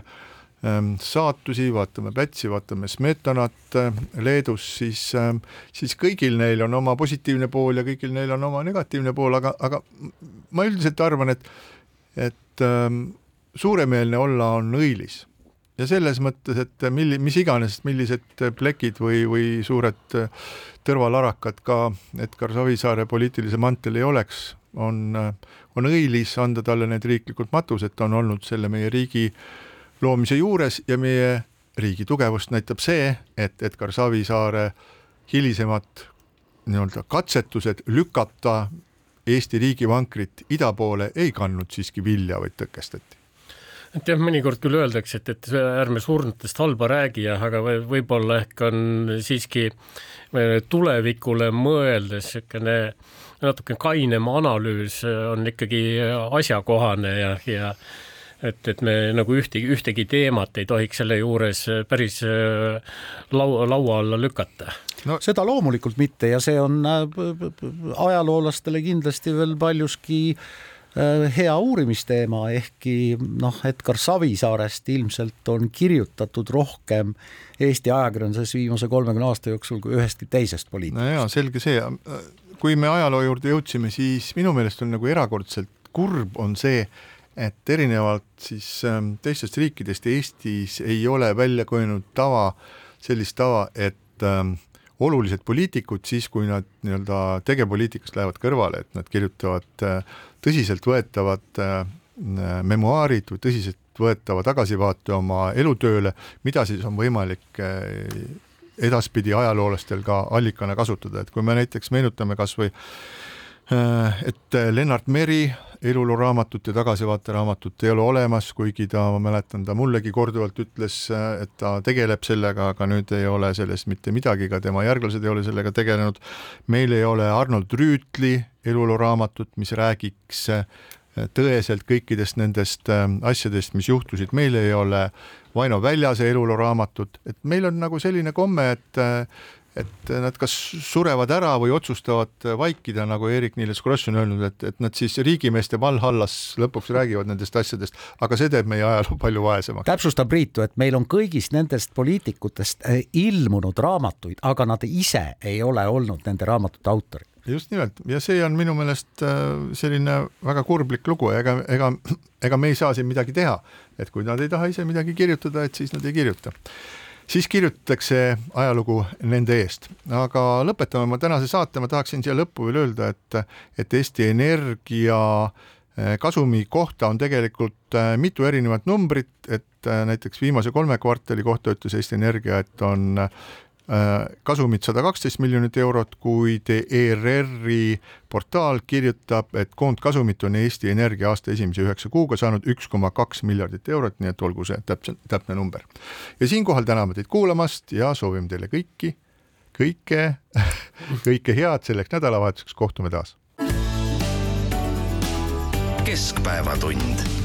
ähm, saatusi, vaatame Pätsi, vaatame Smetanat äh, Leedus, siis, ähm, siis kõigil neil on oma positiivne pool ja kõigil neil on oma negatiivne pool, aga, aga ma üldiselt arvan, et, et ähm, suuremeelne olla on õilis ja selles mõttes, et milli-, mis iganes, millised plekid või, või suured tõrvalarakad ka Edgar Savisaare poliitilise mantel ei oleks, on, on õilis anda talle need riiklikud matused, ta on olnud selle meie riigi loomise juures ja meie riigi tugevust näitab see, et Edgar Savisaare hilisemad nii-öelda katsetused lükata Eesti riigivankrit ida poole ei kandnud siiski vilja, vaid tõkestati et jah, mõnikord küll öeldakse, et, et ärme surnutest halba räägi, aga võib-olla ehk on siiski tulevikule mõeldes niisugune natuke kainem analüüs on ikkagi asjakohane ja, ja et, et me nagu ühtegi, ühtegi teemat ei tohiks selle juures päris lau-, laua alla lükata. No seda loomulikult mitte ja see on äh, ajaloolastele kindlasti veel paljuski äh, Äh, hea uurimisteema, ehkki noh, Edgar Savisaarest ilmselt on kirjutatud rohkem Eesti ajakirjanduses viimase kolmekümne aasta jooksul kui ühestki teisest poliitikust. no jaa, selge see, kui me ajaloo juurde jõudsime, siis minu meelest on nagu erakordselt kurb on see, et erinevalt siis ähm, teistest riikidest Eestis ei ole välja kujunenud tava, sellist tava, et ähm, olulised poliitikud siis, kui nad nii-öelda tegevpoliitikast lähevad kõrvale, et nad kirjutavad äh, tõsiseltvõetavad äh, memuaarid või tõsiseltvõetava tagasivaate oma elutööle, mida siis on võimalik äh, edaspidi ajaloolastel ka allikana kasutada, et kui me näiteks meenutame kas või et Lennart Meri eluloo-raamatut ja tagasivaateraamatut ei ole olemas, kuigi ta, ma mäletan, ta mullegi korduvalt ütles, et ta tegeleb sellega, aga nüüd ei ole sellest mitte midagi, ka tema järglased ei ole sellega tegelenud. meil ei ole Arnold Rüütli eluloo-raamatut, mis räägiks tõeselt kõikidest nendest äh, asjadest, mis juhtusid, meil ei ole Vaino Väljase eluloo raamatut, et meil on nagu selline komme, et äh, et nad kas surevad ära või otsustavad vaikida, nagu Eerik-Niiles Kross on öelnud, et, et nad siis riigimeeste Valhallas lõpuks räägivad nendest asjadest, aga see teeb meie ajaloo palju vaesemaks. täpsustab Priitu, et meil on kõigist nendest poliitikutest eh, ilmunud raamatuid, aga nad ise ei ole olnud nende raamatute autorid. just nimelt ja see on minu meelest eh, selline väga kurblik lugu, ega, ega, ega me ei saa siin midagi teha, et kui nad ei taha ise midagi kirjutada, et siis nad ei kirjuta siis kirjutatakse ajalugu nende eest. aga lõpetame oma tänase saate, ma tahaksin siia lõppu veel öelda, et, et Eesti Energia eh, kasumi kohta on tegelikult eh, mitu erinevat numbrit, et eh, näiteks viimase kolme kvartali kohta ütles Eesti Energia, et on kasumit sada kaksteist miljonit eurot, kuid ERR-i portaal kirjutab, et koondkasumit on Eesti Energia aasta esimese üheksa kuuga saanud üks koma kaks miljardit eurot, nii et olgu see täpselt, täpne number. ja siinkohal täname teid kuulamast ja soovime teile kõiki, kõike, kõike head selleks nädalavahetuseks, kohtume taas. keskpäevatund